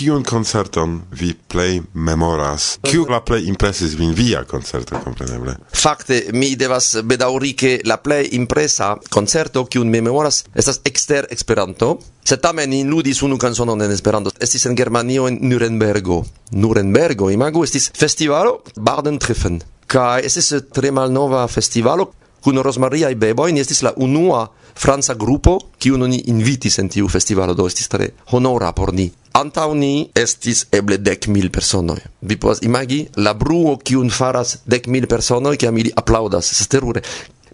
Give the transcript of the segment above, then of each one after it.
kiun koncerton vi plej memoras? Kiu la plej impresis vin via koncerto, kompreneble? Fakte, mi devas bedauri, ke la plej impresa koncerto kiun mi memoras estas ekster Esperanto, sed tamen ni ludis unu kanzonon en Esperanto. Estis en Germanio en Nurembergo. Nurembergo, imagu, estis festivalo Baden-Treffen. Kaj estis tre malnova festivalo kun rozmariaj beboj, ni estis la unua franca grupo kiun oni invitis en tiu festivalo, do estis tre honora por ni. Antau ni estis eble dec mil personoi. Vi povas imagi la bruo kiun faras dec mil personoi, kiam ili aplaudas, estas terure.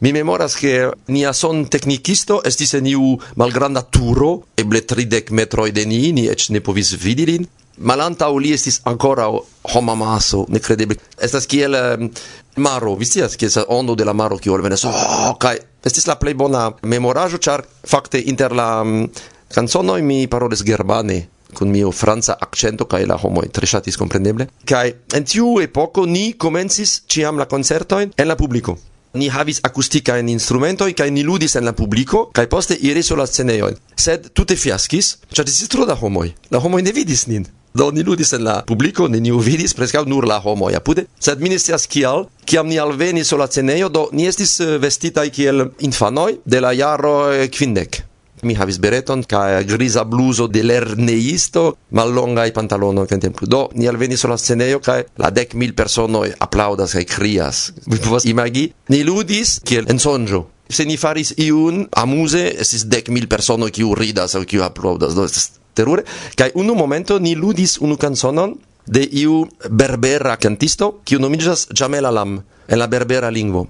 Mi memoras che nia son tecnicisto estis en iu malgranda turo, eble tridec metroi de ni, ni ec ne povis vidilin. Malanta li estis ancora homa maso, necredeble. Estas kiel um, maro, vi scias, kiel sa ondo de la maro kiel venes, Oh, kai estis la plei bona memoraĵo, char fakte inter la um, canzonoi mi paroles germane con mio franza accento kai la homo tre ŝatis kompreneble kai en tiu epoko ni comencis ciam la concerto en la publico. Ni havis acustica en instrumento kai ni ludis en la publico kai poste iris sur la sceneo sed tutte fiaskis cha estis tro da homoi. La homoi ne vidis nin. Do ni ludis en la publico ni ni vidis, preskaŭ nur la homoj apude, sed mi kial, kiam ni alvenis sur la sceneo do ni estis eh, vestitaj kiel infanoj de la jaro eh, kvindek. Mi havis bereton kaj griza bluzo de lerneisto, pantalono pantalonoj tempo. Do ni alvenis sur la scenejo kaj la dek mil personoj aplaŭdas kaj krias. Vi povas imagi, ni ludis kiel en sonĝo. Se ni faris iun amuse, estis dek mil personoj kiu ridas aŭ kiu aplaŭdas. Do estas terure. Kaj unu momento ni ludis unu canzonon de iu berbera cantisto kiu nomiĝas Jamel Alam en la berbera lingvo.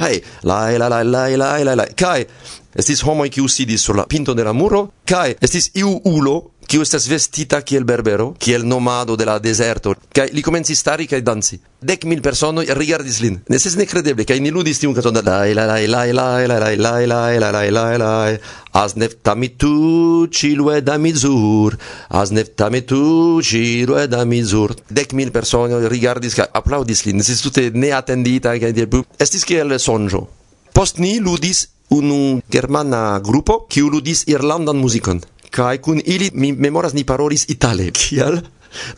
Hei, lai la la la la la la. Kai, estis homo kiu sidis sur la pinto de la muro, kai estis iu ulo qui estas vestita qui el berbero, qui el nomado de la deserto, kai li comenzi stari kai danzi. Dec mil persone rigardis lin. Ne ses ne credeble kai ni ludis tiun canton da la la la la la la la la la la la la la as nef tami tu cilue da mizur as nef tami tu cilue da mizur dec mil persone rigardis kai applaudis lin. Ne ses tutte ne attendita kai di estis che el sonjo. Post ni ludis un germana gruppo che ludis irlandan musicon. kai kun ili mi memoras ni parolis itale kial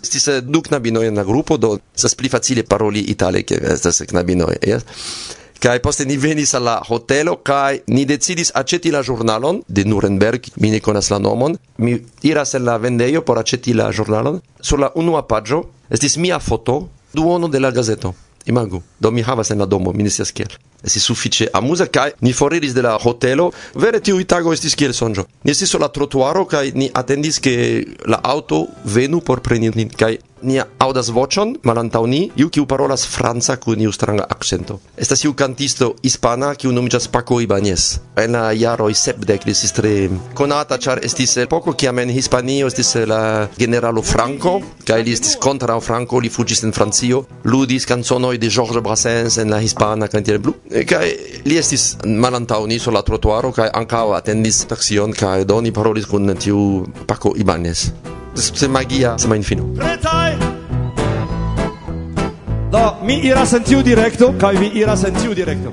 Estis eh, du knabinoj en la grupo, do estas pli facile paroli itale, ke estas knabinoj, yes? Kai poste ni venis al la hotelo kai ni decidis aceti la jurnalon de Nuremberg, mi ne konas la nomon. Mi iras en la vendejo por aceti la jurnalon Sur la unua paĝo estis mia foto, duono de la gazeto. Imagu, do mi havas en la domo, mi ne scias kiel. Esi suffice amusa, kai ni foriris de la hotelo. Vere tiu itago estis kiel sonjo. Ni estis sur la trotuaro kai ni atendis ke la auto venu por preni nin kai ni audas vocion malantaŭ ni, iu kiu parolas franca kun iu stranga akcento. Estas iu kantisto hispana kiu nomiĝas Paco Ibanez. En la jaroj sepdek li estis tre konata, ĉar estis epoko kiam en Hispanio estis la generalo Franco, kaj li estis kontraŭ Franco, li fuĝis en Francio, ludis canzonoi de Georges Brassens en la hispana kaj blu plu. Kaj li estis malantaŭ ni sur la trotuaro kaj ankaŭ atendis taxion kaj do ni parolis kun tiu Paco Ibanez se magia se mainfino. Pretaj! Do, mi iras en tiu kai vi iras en tiu direkto.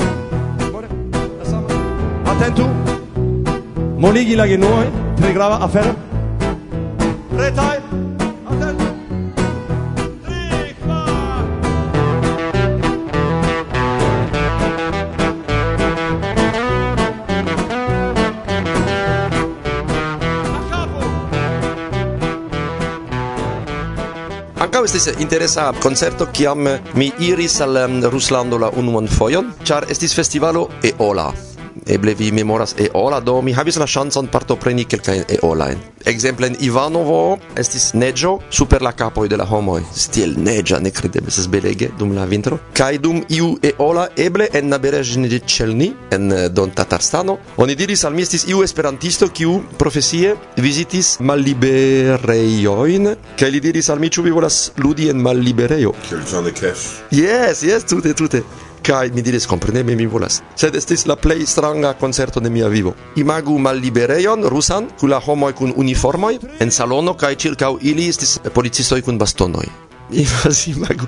Bone, la Moligi la genoi tre grava afero. Pretaj! estis interesa koncerto kiam mi iris al Ruslando la unuan fojon, ĉar estis festivalo Eola eble vi memoras Eola, do mi havis la ŝancon partopreni kelkajn Eolajn. Ekzemple en Ivanovo estis neĝo super la kapoj de la homoj. Stiel neĝa, nekredeble, estas belege dum la vintro. Kaj dum iu ola eble en nabereĵno de Ĉelni, en eh, Don Tatarstano, oni diris al mi estis iu esperantisto kiu profesie vizitis malliberejojn, kaj li diris al mi ĉu vi volas ludi en malliberejo. Kiel John Cash. Yes, yes, tute, tute. Kai mi diris kompreneble mi volas. Sed estis la plej stranga koncerto de mia vivo. Imagu malliberejon rusan kun la homoj kun uniformoj en salono kaj ĉirkaŭ ili estis policistoj kun bastonoj. Imas imagu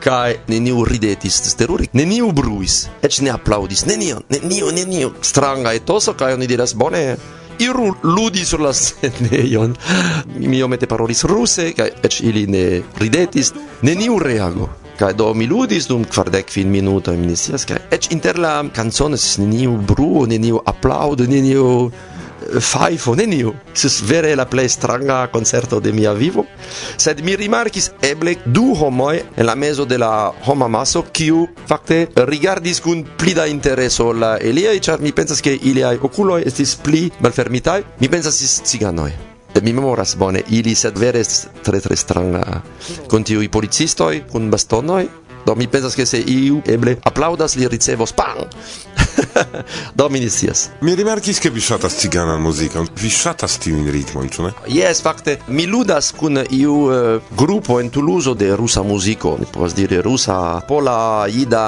kai neniu ridetis terure, neniu bruis, eĉ ne aplaudis nenio, nenio, nenio. Stranga etoso kaj oni diras bone, iru ludi sur la scenejon. Mi iomete parolis ruse, kai eĉ ili ne ridetis, neniu reago kai do mi ludis dum kvardek fin minuto mi ne kai kaj inter la kancono neniu bruo, neniu applaudo, neniu eh, faifo neniu. sis vere la plej stranga concerto de mia vivo. Sed mi rimarkis eble du homoi en la mezo de la homa maso, kiu fakte rigardis kun pli da intereso la eliai, ĉar mi pensas ke iliaj okuloj estis pli malfermitai Mi pensas estis ciganoi mi memoras bone ili sed vere estis tre tre stranga. Kun tiuj policistoj kun bastonoj do mi pensas ke se iu eble aplaŭdas li ricevos pan do mi nisias mi rimarkis ke vi ŝatas ciganan muzikon. Vi ŝatas tiujn ritmojn ĉu ne? Jes fakte mi ludas kun iu uh, grupo en Tuluzo de rusa muziko. Mi povas diri rusa pola ida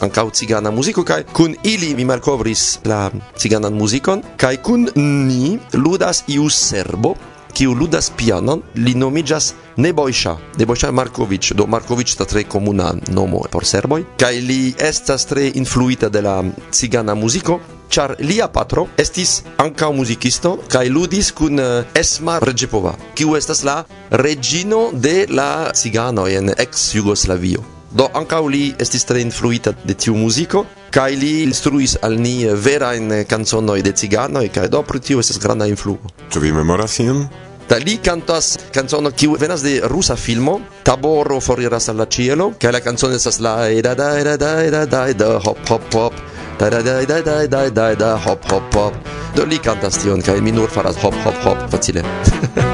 ankaŭ cigana muziko kaj kun ili mi malkovris la ciganan muzikon kaj kun ni ludas iu serbo kiu ludas pianon, li nomiĝas Nebojša, Nebojša Marković, do Marković ta tre komuna nomo por serboj, kaj li estas tre influita de la cigana muziko, char lia patro estis ankaŭ muzikisto kaj ludis kun eh, Esma Reĝepova, kiu estas la regino de la ciganoj en ex Jugoslavio do ancau li estis tre influita de tiu muziko kaj li instruis al ni verajn kanconoj de ciganoj kaj do pro tio estas granda influo. Ĉu vi memoras ion? Da li cantas canzono che venas de rusa filmo Taboro foriras al cielo che la canzone estas la da da da da da da da hop hop hop da da da da da da da da hop hop hop. Do li cantas tion che mi nur faras hop hop hop facile.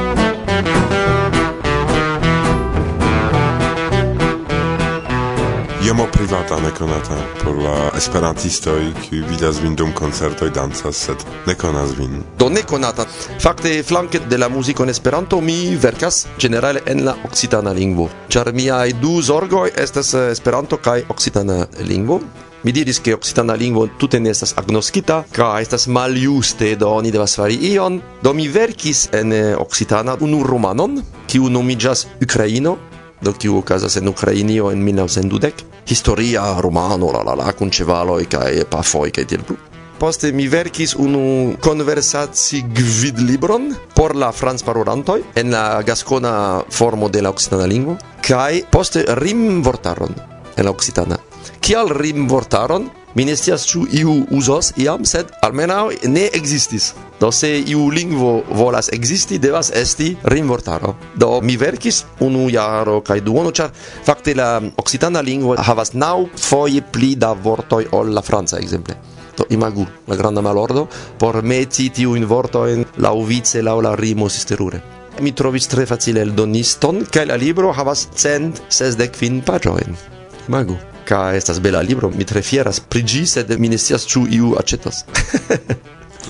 Iomo privata nekonata por la esperantistoj kiuj vidas min dum koncertoj e dancas sed ne konas vin. Do nekonata. Fakte flanke de la muziko en Esperanto mi verkas ĝenerale en la okcitana lingvo. Ĉar miaj e du zorgoj estas eh, Esperanto kaj okcitana lingvo. Mi diris ke okcitana lingvo tute ne estas agnoskita, ka estas maljuste, do oni devas fari ion. Do mi verkis en eh, okcitana unu romanon, kiu nomiĝas Ukraino, do kiu okazas en Ukrainio en 1920. historia romano la la la kun kai kaj pafoj kaj tiel plu. Poste mi verkis unu konversaci gvidlibron por la francparolantoj en la gaskona formo de la okcitana lingvo kaj poste rimvortaron en la okcitana. Kial rimvortaron? Ministias ciu iu usos iam, sed almenau ne existis. Do se iu lingvo volas existi, devas esti rimvortaro. Do mi verkis unu jaro kaj duono, char fakte la occitana lingvo havas nau foie pli da vortoi ol la franca, exemple. Do imagu la granda malordo por meti tiu in vorto en la uvice la la rimo sisterure. Mi trovis tre facile el doniston, kaj la libro havas cent sesdek fin pagioen. Imagu. Ca estas bela libro, mi tre fieras pri ĝi, sed mi ne scias ĉu iu aĉetas.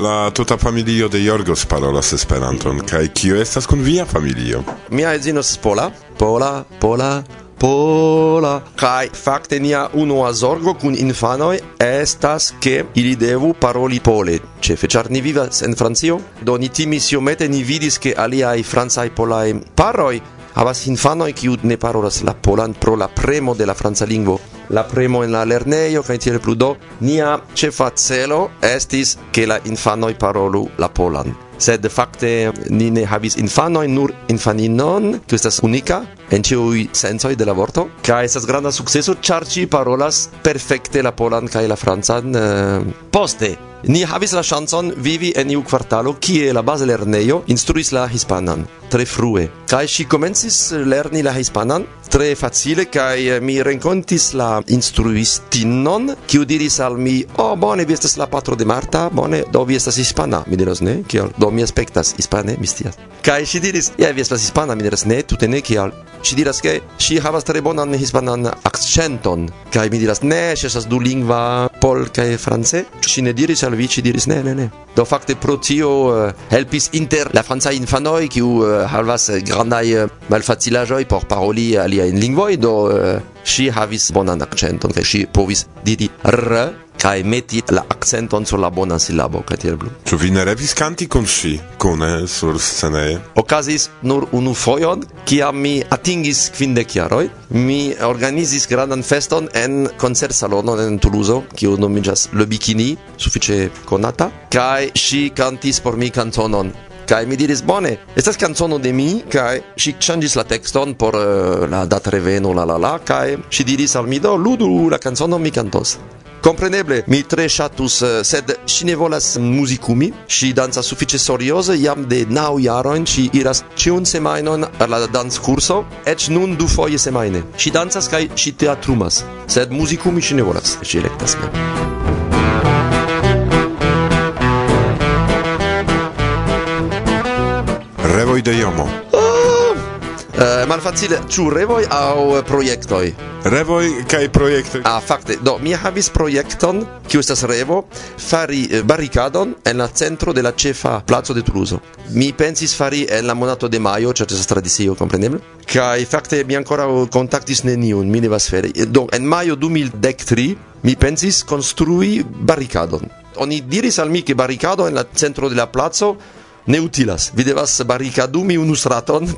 La tuta familio de Jorgos parolas Esperanton, kaj kio estas kun via familio? Mia edzino estas pola, pola, pola, pola. Kaj fakte nia unua zorgo kun infanoj estas ke ili devu paroli pole, ĉefe ĉar ni vivas en Francio, do ni timis iomete ni vidis ke aliaj francaj polaj paroj havas infanoj kiu ne parolas la polan pro la premo de la franca lingvo la premo en la lernejo kaj tiel plu do nia ĉefa celo estis ke la infanoj parolu la polan. Sed fakte ni ne havis infanoj nur infaninon kiu estas unika en ĉiuj sencoj de la vorto. Kaj estas granda sukceso ĉar ŝi parolas perfekte la polan kaj la francan uh, poste. Ni havis la chanson vivi en iu kvartalo kie la base lernejo instruis la hispanan tre frue. Kaj ŝi komencis lerni la hispanan tre facile kai eh, mi renkontis la instruistinon kiu diris al mi oh bone vi estas la patro de Marta bone do vi estas hispana? Mi diras ne kiel do mi aspektas hispane mi stias kai si diris ja vi estas hispana mi diras ne tute ne kiel Si diras ke si havas tre bonan hispanan akcenton kaj mi diras ne si estas du lingva pol kaj france si ne diris al vi si diris ne ne ne do fakte pro tio uh, helpis inter la franca infanoj kiu uh, eh, havas grandaj uh, malfacilaĵoj por paroli alia aliajn lingvoj, do eh, ŝi havis bonan akcenton, kaj ŝi povis diri r kaj meti la accenton sur la bona silabo kaj tiel plu. Ĉu vi ne revis kanti kun ŝi kune sur sceneje? Okazis nur unu fojon, kiam mi atingis kvindek jaroj, mi organizis grandan feston en koncertsalono en Tuluzo, kiu nomiĝas Le Bikini, sufiĉe konata, kaj ŝi kantis por mi kantonon Kai mi diris bone, estas canzono de mi kai si changis la texton por uh, la datreveno la la la kai si diris al mi do ludu la canzono mi cantos. Compreneble, mi tre chatus, eh, sed si ne volas muzikumi, si danza suffice soriose, jam de nau jaroin si iras ciun semainon per la dans curso, ec nun du foie semaine. Si danzas kai si teatrumas, sed muzikumi si ne volas, si electas mem. revoi de Iomo? Uh, malfacile, ciu revoi au proiectoi? Revoj kaj projektoj. Ah, fakte, do mi havis projekton, kiu estas revo, fari eh, barricadon en la centro de la cefa plazo de Toulouse. Mi pensis fari en la monato de maio, ĉar estas tradicio, kompreneble. kai fakte mi ancora contactis neniun, mi devas fari. Eh, do en maio 2013 mi pensis construi barricadon. Oni diris al mi che barricado en la centro de la plazo, ne utilas. Vi devas barricadumi unu straton,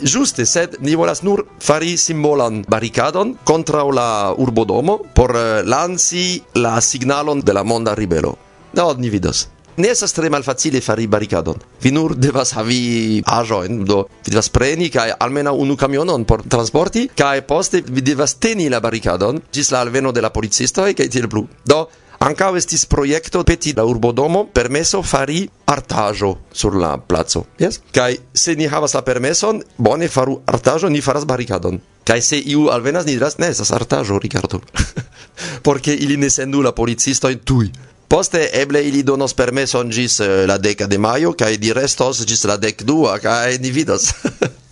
juste, sed ni volas nur fari simbolan barricadon contra la urbodomo por eh, lanci la signalon de la monda ribelo. No, ni vidos. Ne estas tre malfacile fari barricadon. Vi nur devas havi aĵojn, do vi devas preni kaj almenaŭ unu kamionon por transporti, kaj poste vi devas teni la barricadon ĝis la alveno de la policistoj kaj tiel plu. Do Ankaŭ estis projekto peti la urbodomo permeso fari artaĵo sur la placo. Yes? Kaj se ni havas la permeson, bone faru artaĵo, ni faras barricadon. Kaj se iu alvenas, ni diras, ne, estas artaĵo, Rigardo. Porque ili ne sendu la policistojn tuj. Poste eble ili donos permeson gis eh, la deka de majo, kaj di restos gis la dek dua, kaj ni vidos.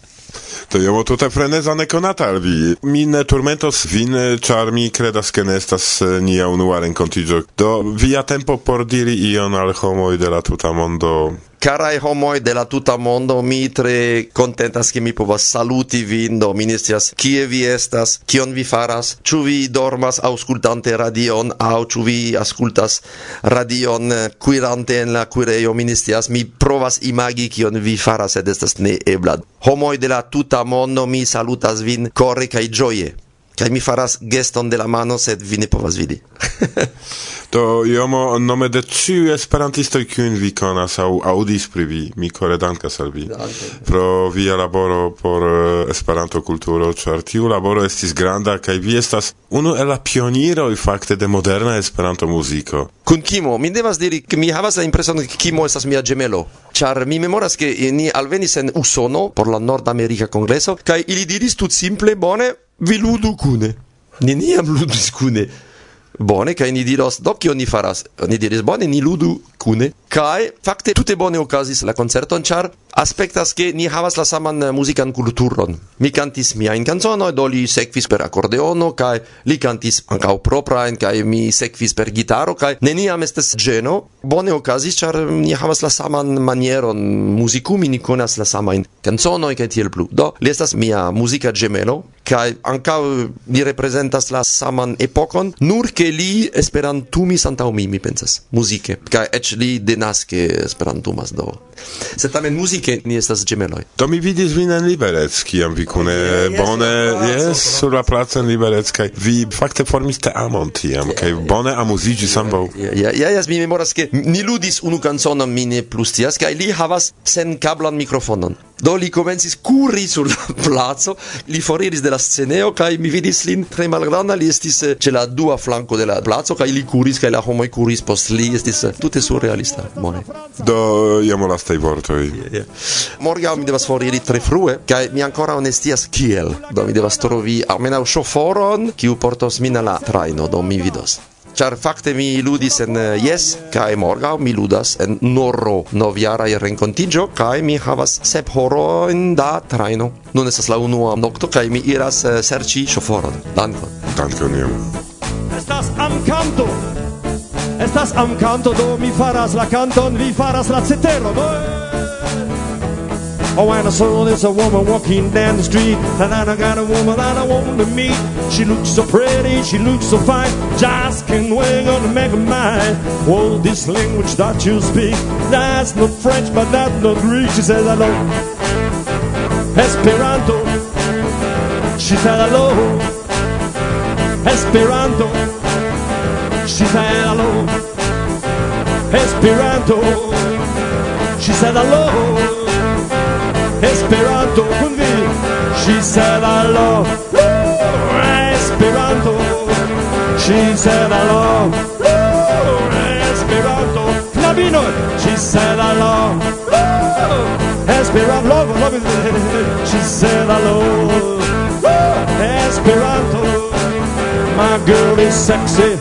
To je było tutaj frenezane Mi ne turmentos vin, char mi kredas che ne estas nia unua rencontigio. Do via tempo por diri ion al homoi de la tuta mondo Carai homoi de la tuta mondo, mi tre contentas che mi povas saluti vin, do mi kie vi estas, kion vi faras, ĉu vi dormas aŭskultante radion aŭ ĉu vi aŭskultas radion eh, quirante en la quireio mi mi provas imagi kion vi faras, sed estas neebla. Homoi de la tuta mondo, mi salutas vin kore kaj gioie. Kaj mi faras geston de la mano, sed vi ne povas vidi. Do iomo nome de ciu esperantisto, kiun vi konas au audis pri vi, mi kore dankas al vi pro via laboro por eh, Esperanto-kulturo, ĉar tiu laboro estis granda kaj vi estas unu el la pioniroj fakte de moderna Esperanto-muziko. Kun Kimo, mi devas diri, mi havas la impreson ke Kimo estas mia gemelo. ĉar mi memoras ke ni alvenis en Usono por la Nord-America Kongreso kaj ili diris tut simple bone vi ludu kune. Neniam ludis kune. Bone, kaj ni diros, do kion ni faras? Ni diris, bone, ni ludu kune. Kai fakte tute bone okazis la koncerton ĉar aspektas ke ni havas la saman eh, muzikan kulturon. Mi kantis miajn kanzonojn, do li sekvis per akordeono kaj li kantis ankaŭ proprajn kaj mi sekvis per gitaro kaj neniam estas ĝeno. Bone okazis ĉar ni havas la saman manieron muzikumi, ni konas la samajn kanzonojn kaj tiel plu. Do li estas mia muzika ĝemelo kaj ankaŭ li reprezentas la saman epokon, nur ke li esperantumis antaŭ mi, mi pensas, muzike. Kaj eĉ li de denaske esperantumas do. Se tamen muzike ni estas gemeloj. Do mi vidis vin en Liberec, kiam vi kune yes, bone jes sur la placo en Liberec kaj vi fakte formis teamon tiam kaj bone amuziĝis ambaŭ. Ja, ja, jes mi memoras ke ni ludis unu kanconon mi ne plus scias kaj li havas senkablan mikrofonon. Do li komencis kuri sur la placo, li foriris de la sceneo kaj mi vidis lin tre malgranda, li estis eh, ĉe la dua flanko de la placo kaj li kuris kaj la homoj kuris post li, estis eh, tute surrealista. Bone. Do jam lastaj vortoj. Yeah, yeah. Morgaŭ mi devas foriri tre frue kaj mi ankoraŭ ne scias kiel. Do mi devas trovi almenaŭ ŝoforon, kiu portos min al la trajno, do mi vidos. Char fakte mi ludis en eh, Yes kaj morgaŭ mi ludas en Norro novjara renkontiĝo kaj mi havas sep horojn da trajno. Nun estas la unua nokto kaj mi iras eh, serĉi ŝoforon. Dankon. Dankon jam. Estas am canto Estas am canto do mi faras la canton vi faras la ceteron. Oh, when I saw this a woman walking down the street, and I got a woman that I want to meet. She looks so pretty, she looks so fine, just can't wait on to make her mine. Oh, this language that you speak, that's not French, but that's not Greek. She says hello, Esperanto. She said hello, Esperanto. She said hello, Esperanto. She said hello. Esperanto con vi She said I love Esperanto She said I love Esperanto Clavino She said I love Esperanto Love, love She said I love Esperanto My girl is sexy.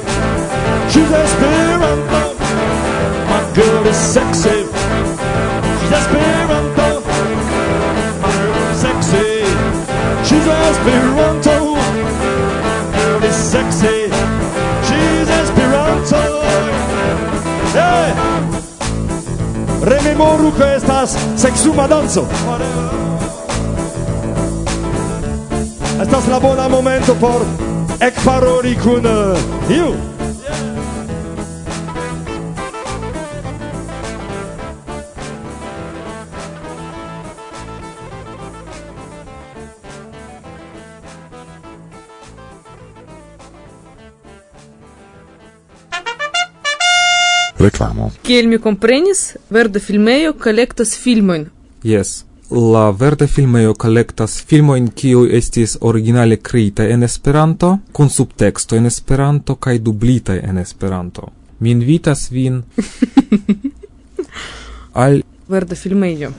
She's Esperanto My girl is sexy ruko estas sexuma danzo Estas la bona momento por ekparoli kun eh, iu. Kiel mi comprenis, verda filmejo collectas filmojn. Yes. La verda filmejo collectas filmojn kiuj estis originale kreita en Esperanto, kun subteksto en Esperanto kaj dublitaj en Esperanto. Mi invitas vin al verda filmejo.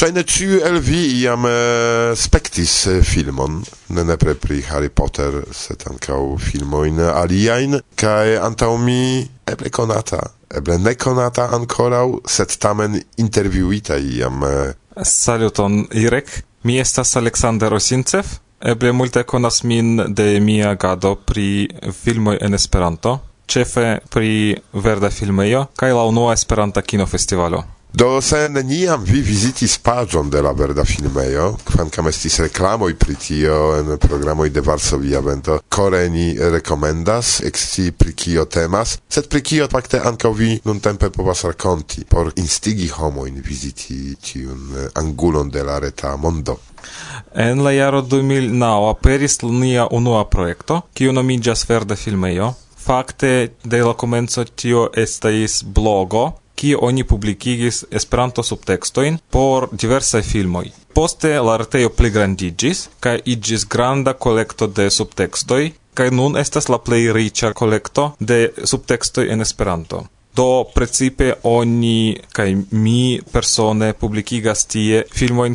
Ŝajne ĉiu el vi iam uh, spektis filmon, ne nepre pri Harry Potter, se ankaŭ filmoin aliajn kaj antaŭ mi eble konata eble nekonata ankoraŭ, set tamen interviuita iam. Eh. Saluton, Irek. Mi estas Aleksander Osincev. Eble multe konas min de mia gado pri filmoj en Esperanto, ĉefe pri Verda Filmejo kaj la unua Esperanta Kinofestivalo. Do se neniam vi visitis pagion de la verda filmejo, quancam estis reklamoj pri tio en programoj de Varsovia Vento, Core ni rekomendas exci pri kio temas, sed pri kio fakte ankaŭ vi nuntempe povas rakonti por instigi homojn visiti tiun eh, angulon de la reta mondo. En la jaro 2009 aperis nia unua projekto, kiu nomiĝas Verda Filmejo, fakte de la komenco tio estais blogo kie oni publikigis Esperanto subtekstojn por diversaj filmoj. Poste la retejo pligrandiĝis kaj iĝis granda kolekto de subtekstoj kaj nun estas la plej riĉa kolekto de subtekstoj en Esperanto. Do principe oni kai mi persone publikigas tie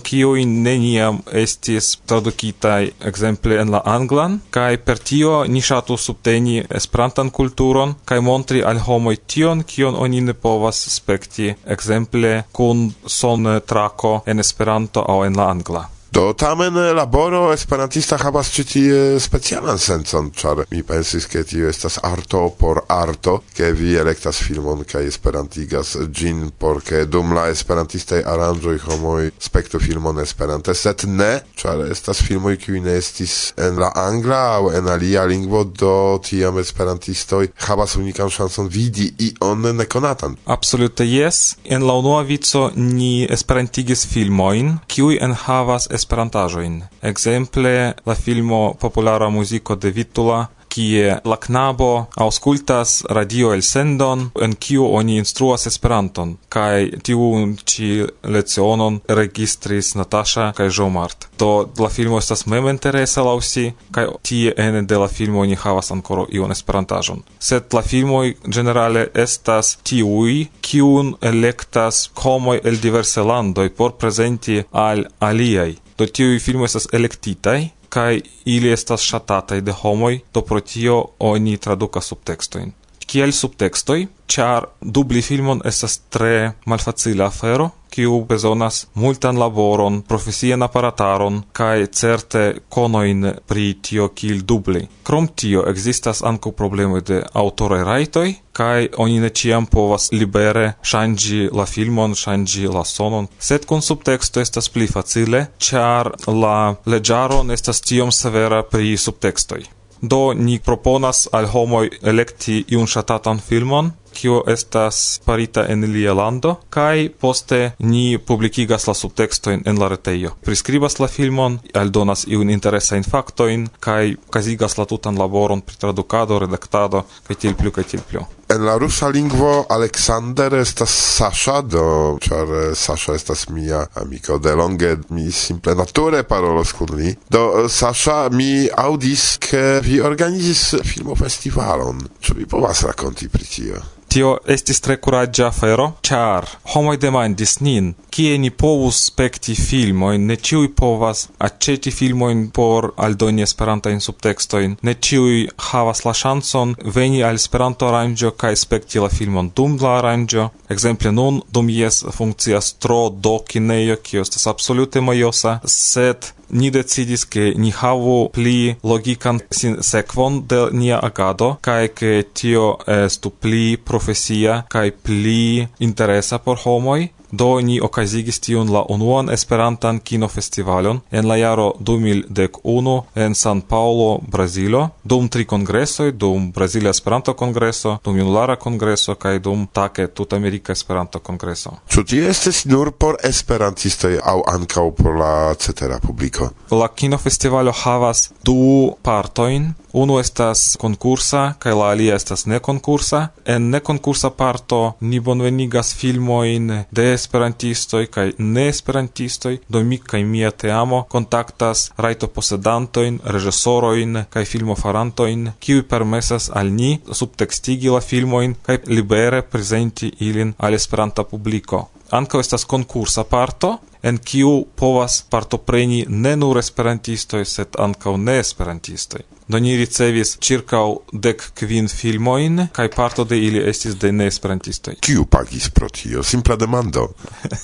kio in neniam estis tradukita ekzemple en la anglan kai per tio ni ŝatus subteni Esperantan kulturon kai montri al homo tion kion oni ne povas spekti ekzemple kun son trako en Esperanto aŭ en la angla. Do tamen eh, laboro esperantista havas ĉi tie specialan sencon, ĉar mi pensis ke tio estas arto por arto, ke vi elektas filmon kaj esperantigas ĝin por ke dum la esperantistaj aranĝoj homoj spektu filmon esperante, sed ne, ĉar estas filmoj kiuj ne estis en la angla aŭ en alia lingvo, do tiam esperantistoj havas unikan ŝancon vidi ion nekonatan. Absolute jes, en la unua vico ni esperantigis filmojn, kiuj enhavas esperantaĵojn. Ekzemple la filmo Populara muziko de Vitula kie la knabo aŭskultas radio elsendon en kiu oni instruas Esperanton kaj tiun ĉi lecionon registris Natasha kaj Jomart. Do la filmo estas mem interesa laŭ si kaj tie ene de la filmo oni havas ankoraŭ iun Esperantaĵon. Sed la filmoj ĝenerale estas tiuj kiun elektas homoj el diversaj landoj por prezenti al aliaj do tiuj filmoj estas elektitaj kaj ili estas ŝatataj de homoj, do pro tio oni tradukas subtekstojn. Kiel subtekstoj, ĉar dubli filmon estas tre malfacila afero, kiu bezonas multan laboron, profesian aparataron, kai certe konoin pri tio kil dubli. Krom tio existas ankaŭ problemoj de autore raitoi, kai oni ne ciam povas libere shangi la filmon, shangi la sonon, sed kun subteksto estas pli facile, char la leĝaro estas tiom severa pri subtextoi. Do ni proponas al homoj elekti iun ŝatatan filmon, kio estas parita en lia lando, kai poste ni publikigas la subtextojn en la retejo. Priskribas la filmon, aldonas iun interesajn faktojn kai kazigas la tutan laboron pri tradukado, redaktado kaj tiel plu kaj tiel plu. En la rusa lingvo Alexander estas Sasha, do char eh, Sasha estas mia amiko de longe mi simple nature parolos kun li. Do eh, Sasha mi audis ke vi organizis filmofestivalon. Ĉu vi povas rakonti pri tio? Tio estis tre kuraĝa afero, char homoj demandis nin, kie ni povus spekti filmojn, ne ĉiuj povas aĉeti filmojn por aldoni esperantajn subtekstojn, ne ĉiuj havas la chanson veni al esperanto aranĝo kaj spekti la filmon dum la aranĝo. Ekzemple nun dum jes funkcias tro do kinejo, kio estas absolute mojosa, sed ni decidis ke ni havu pli logikan sekvon de nia agado kaj ke tio estu pli profesia kaj pli interesa por homoj do ni okazigis tiun la unuan Esperantan kinofestivalon en la jaro 2011 en San Paulo, Brazilo, dum tri kongresoj, dum Brazila Esperanto Kongreso, dum Junulara Kongreso kaj dum take Tutamerika Esperanto Kongreso. Ĉu ti estas nur por esperantistoj aŭ ankaŭ por la cetera publiko? La kinofestivalo havas du partojn. Unu estas konkursa kaj la alia estas nekonkursa. En nekonkursa parto ni bonvenigas filmojn de esperantistoj kaj neesperantistoj, do mi kaj mia teamo kontaktas rajto posedantojn, reĝisorojn kaj filmofarantojn, kiuj permesas al ni subtekstigi la filmojn kaj libere prezenti ilin al Esperanta publiko. Ankaŭ estas konkursa parto, en kiu povas partopreni ne nur esperantistoj, sed ankaŭ neesperantistoj. Do ni ricevis circau dec quin filmoin, kai parto de ili estis de neesperantistoi. Kiu pagis pro tio? Simpla demando.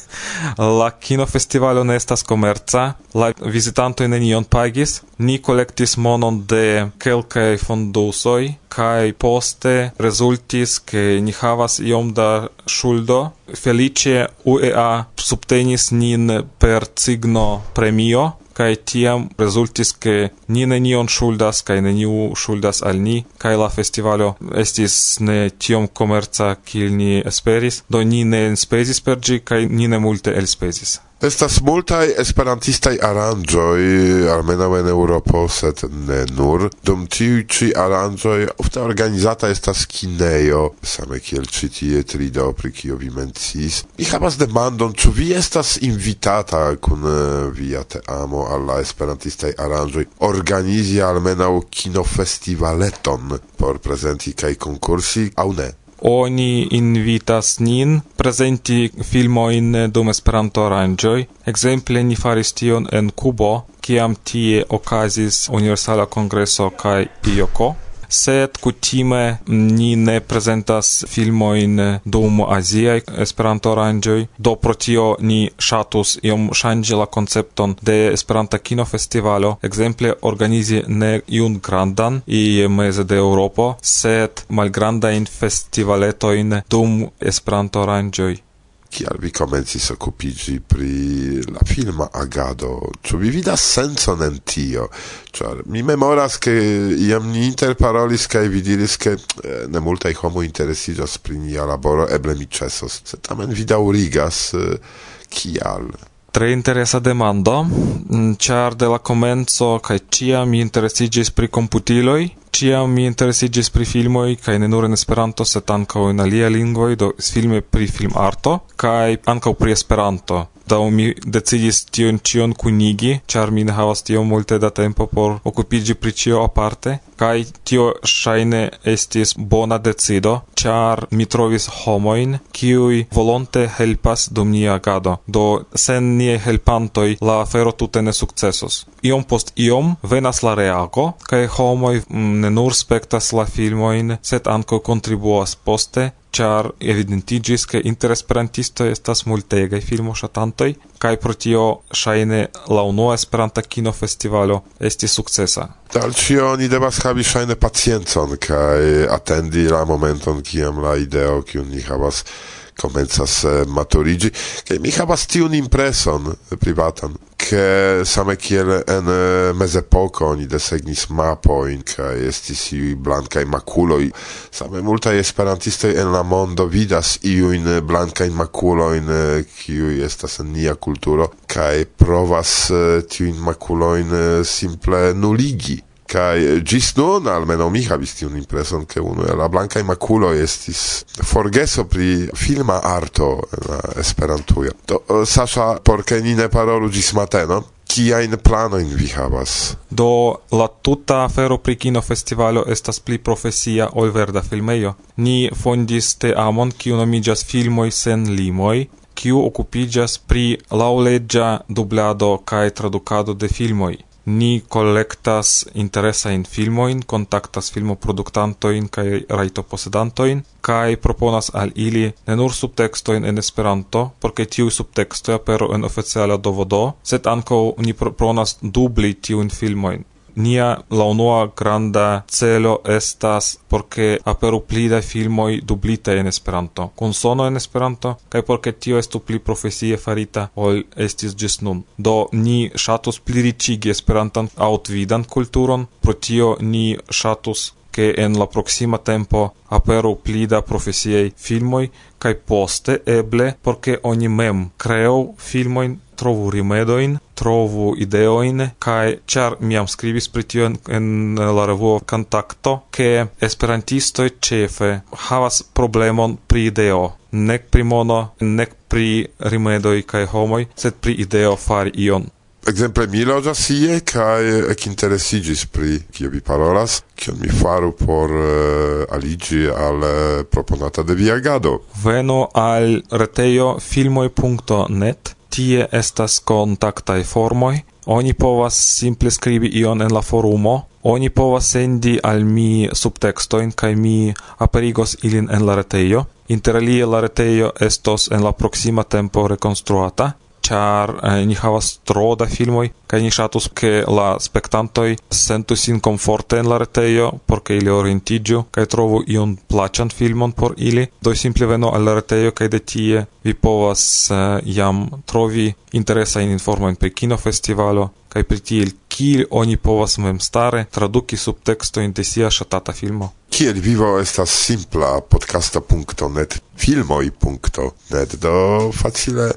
la kinofestivalo ne estas komerca, la vizitantoj nenion pagis, ni collectis monon de kelkaj fondusoi, kai poste rezultis ke ni havas iom da schuldo. Felice UEA subtenis nin per signo premio kai tiam rezultis ke ni nenion shuldas kai neniu shuldas al ni kai la festivalo estis ne tiom komerca kiel ni esperis do ni ne enspezis per ĝi kaj ni ne multe elspezis. Estas multaj esperantistaj aranĝoj almenaŭ en Eŭropo, sed ne nur. Dum tiuj ĉi aranĝoj ofte organizata estas kinejo, same kiel ĉi tie trido pri kio vi menciis. Mi havas demandon, ĉu vi estas invitata kun eh, via teamo al la esperantistaj aranĝoj organizi almenaŭ kinofestivaleton por prezenti kaj konkursi aŭ ne? oni invitas nin presenti filmoin dum Esperanto aranĝoj. Ekzemple ni faris tion en Kubo, kiam tie okazis Universala Kongreso kaj Ioko sed kutime ni ne prezentas filmojn dum aziaj Esperanto-aranĝoj, do pro tio ni ŝatus iom ŝanĝi la koncepton de Esperanta kinofestivalo, ekzemple organizi ne iun grandan i meze de Eŭropo, sed malgrandajn festivaletojn dum Esperanto-aranĝoj kial vi komencis okupiĝi pri la filma agado? Ĉu vi vidas sencon en tio? Ĉar mi memoras, ke iam ni interparolis kaj vi diris, ke eh, ne multaj homoj interesiĝas pri nia laboro, eble mi ĉesos. Se tamen vi daŭrigas, eh, kial? Tre interesa demando, mm, ĉar de la komenco kaj ĉiam mi interesiĝis pri komputiloj, Ciam mi interesigis pri filmoi, kai ne nur in Esperanto, set ankaŭ in alia lingvoj, do filme pri film arto, kai ankaŭ pri Esperanto. Do mi decidis tion cion kunigi, char mi ne havas tio multe da tempo por okupigi pri cio aparte kai tio shaine estis bona decido, char mi trovis homoin, kiui volonte helpas dum nia agado. Do sen nie helpantoi la afero tute ne sukcesos. Iom post iom venas la reago kai homoi mm, ne nur spektas la filmojn, sed ankaŭ kontribuas poste, char evidentigis che inter esperantisto estas multegaj filmoŝatantoj kaj pro tio ŝajne la unua Esperanta kinofestivalo estis sukcesa. Al ĉio oni devas havi ŝajne paciencon kaj attendi la momenton kiam la ideo kiun ni havas comenzas eh, maturigi che mi havas tiun impreson eh, privatan che same kiel en eh, mezepoko oni desegnis mapoin kaj estis iuj blankaj makuloj. Same multaj esperantistoj en la mondo vidas iujn eh, blankajn makulojn kiuj estas en nia kulturo kaj provas eh, tiujn makulojn simple nuligi. Kai eh, gis nun almeno mi havis tiun impreson che uno la blanca imaculo estis forgeso pri filma arto la esperantujo. Do eh, Sasha por ke ni ne parolu gis mateno piano in vi havas? Do la tuta afero pri kino festivalo estas pli profesia ol verda filmejo. Ni fondis teamon kiu nomiĝas Filmoj sen limoj, kiu okupiĝas pri laŭleĝa dublado kaj tradukado de filmoj ni collectas interesa in filmoin, contactas filmoproduktantoin kai raito posedantoin kai proponas al ili ne nur subtextoin en Esperanto, por ke tiu subtexto apero en oficiala dovodo, sed anko ni proponas dubli tiu tiun filmoin Nia la unua granda celo estas porque aperu pli da filmoj dublitaj en Esperanto, kun sono en Esperanto, kaj porque tio estu pli profesie farita ol estis ĝis nun. Do ni ŝatus pli riĉigi Esperantan aŭtvidan kulturon, pro tio ni ŝatus che en la proxima tempo aperu pli da profesiei filmoi, kai poste eble, porque oni mem creu filmoin trovu rimedoin trovu ideoin kai char mi jam skribis pri tio en, en la revuo Kontakto ke esperantisto chefe havas problemon pri ideo. Nek pri mono nek pri rimedoi kai homoj sed pri ideo fari ion. Exemple, mi loĝas sie kaj ekinteresiĝis pri kio vi parolas, kion mi faru por eh, uh, aliĝi al uh, proponata de via agado. Venu al retejo filmoj.net tie estas kontaktaj formoj. Oni povas simple skribi ion en la forumo, oni povas sendi al mi subtekstojn kaj mi aperigos ilin en la retejo. Interalie la retejo estos en la proksima tempo rekonstruata char eh, ni havas tro da filmoj kaj ni ŝatus ke la spektantoj sentu sin komforte en la retejo por ke ili orientiĝu kaj trovu iun plaĉan filmon por ili. Do simple venu al la retejo kaj de tie vi povas eh, jam trovi interesajn informojn pri kinofestivalo kaj pri tiel kiel oni povas memstare traduki subtekstojn de sia ŝatata filmo. Kiel vivo estas simpla podcasta.net, filmoi.net do facile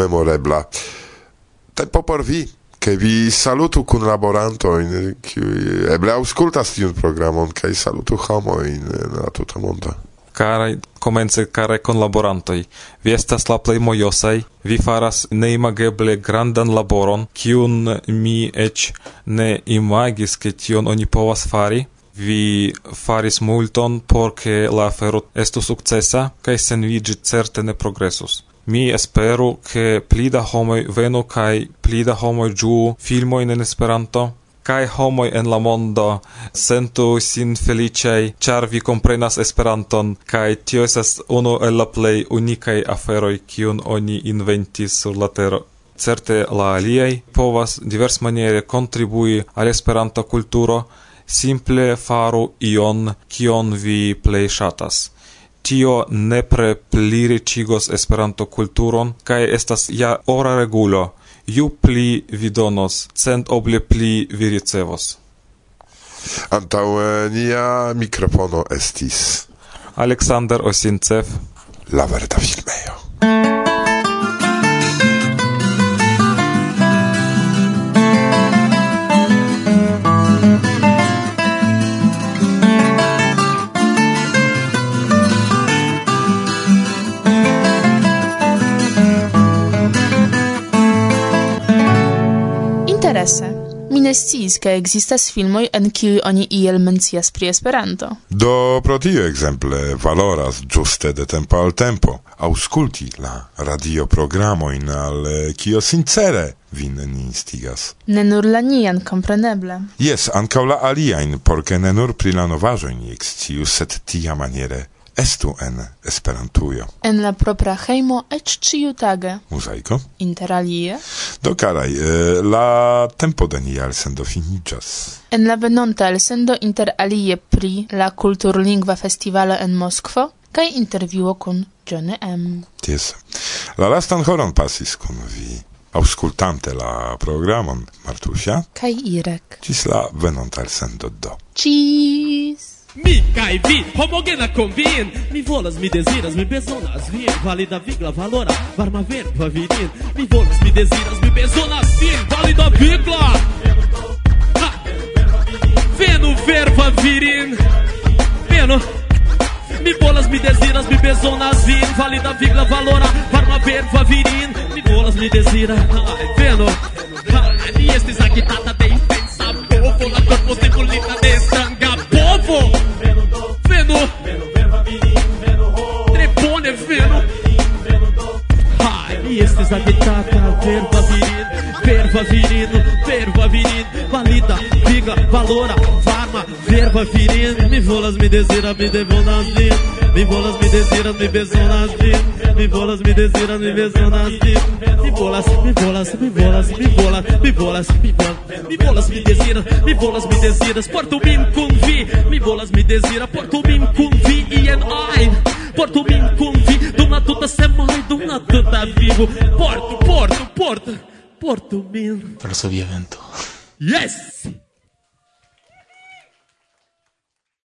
memorebla. Tempo por vi, che vi salutu kun laboranto in eble aŭskultas tiun programon kaj salutu homo in la tuta mondo. Karaj comence care conlaborantoi. Vi estas la plei mojosai, vi faras neimageble grandan laboron, kiun mi ec ne imagis ke tion oni povas fari, vi faris multon porque la afero estu successa, kai sen vigi certe ne progressus. Mi espero che plida homoi venu kai plida homoi giu filmoin in Esperanto, kai homoi en la mondo sentu sin felicei, ĉar vi komprenas Esperanton kaj tio esas unu el la plej unikaj aferoj kiun oni inventis sur la tero. Certe la aliaj povas diversmaniere contribui al Esperanto kulturo simple faru ion kion vi plej ŝatas. Tio nepre pliricigos Esperanto kulturon kaj estas ja ora regulo ju pli vi donos, cent oble pli vi ricevos. Antaŭe nia mikrofono estis Aleksandr Osincev, la verda filmejo. ne sciis ke existas filmoj en cui oni iel mencias pri Esperanto. Do pro tio ekzemple valoras giuste de tempo al tempo ausculti la in al eh, kio sincere vin ni instigas. Ne nur la nian, kompreneble. Jes, ancau la aliajn, por ne nur pri la novaĵoj ni ekscius, tia maniere, estu en Esperantujo. En la propra hejmo eĉ ĉiutage. Muzaiko. Interalie. Do karaj, eh, la tempo de nia elsendo finiĝas. En la venonta elsendo interalie pri la kulturlingva festivalo en Moskvo kaj intervjuo kun Johnny M. Ties. La lastan horon pasis kun vi. Auscultante la programon Martusia kaj Irek. Cis la venonta elsendo do. Cheese! Mi kai vi, homogena convin. Mi volas, mi desiras, mi bezonas vin. Valida vigla, valora, varma verba virin Mi volas, mi desiras, mi bezonas vin. Valida vigla. Ha! Venu verba virin. Venu. Mi volas, mi desiras, mi bezonas vin. Valida vigla, valora, varma verba virin. Mi volas, mi desira. Ai, Venu. Ai, Mi estis agitata de intensa povo La corpo de stranga precisa de taca, verba virino, verba virino, verba viril, valida, viga, valora, farma, verba virino. me volas, me desira, me devão nas dias, me volas, me desira, me besão nas dias, me volas, me desira, me besão nas dias, me bolas, me bolas, me bolas, me bolas, me bolas, me bolas, me bolas, me desira, me bolas, me desira. porto mim convi, me bolas, me desira, porto mim convi e en ein. Porto min cum vi De una se mai, de una vivo Porto, porto, porto Porto min. Via vento Yes!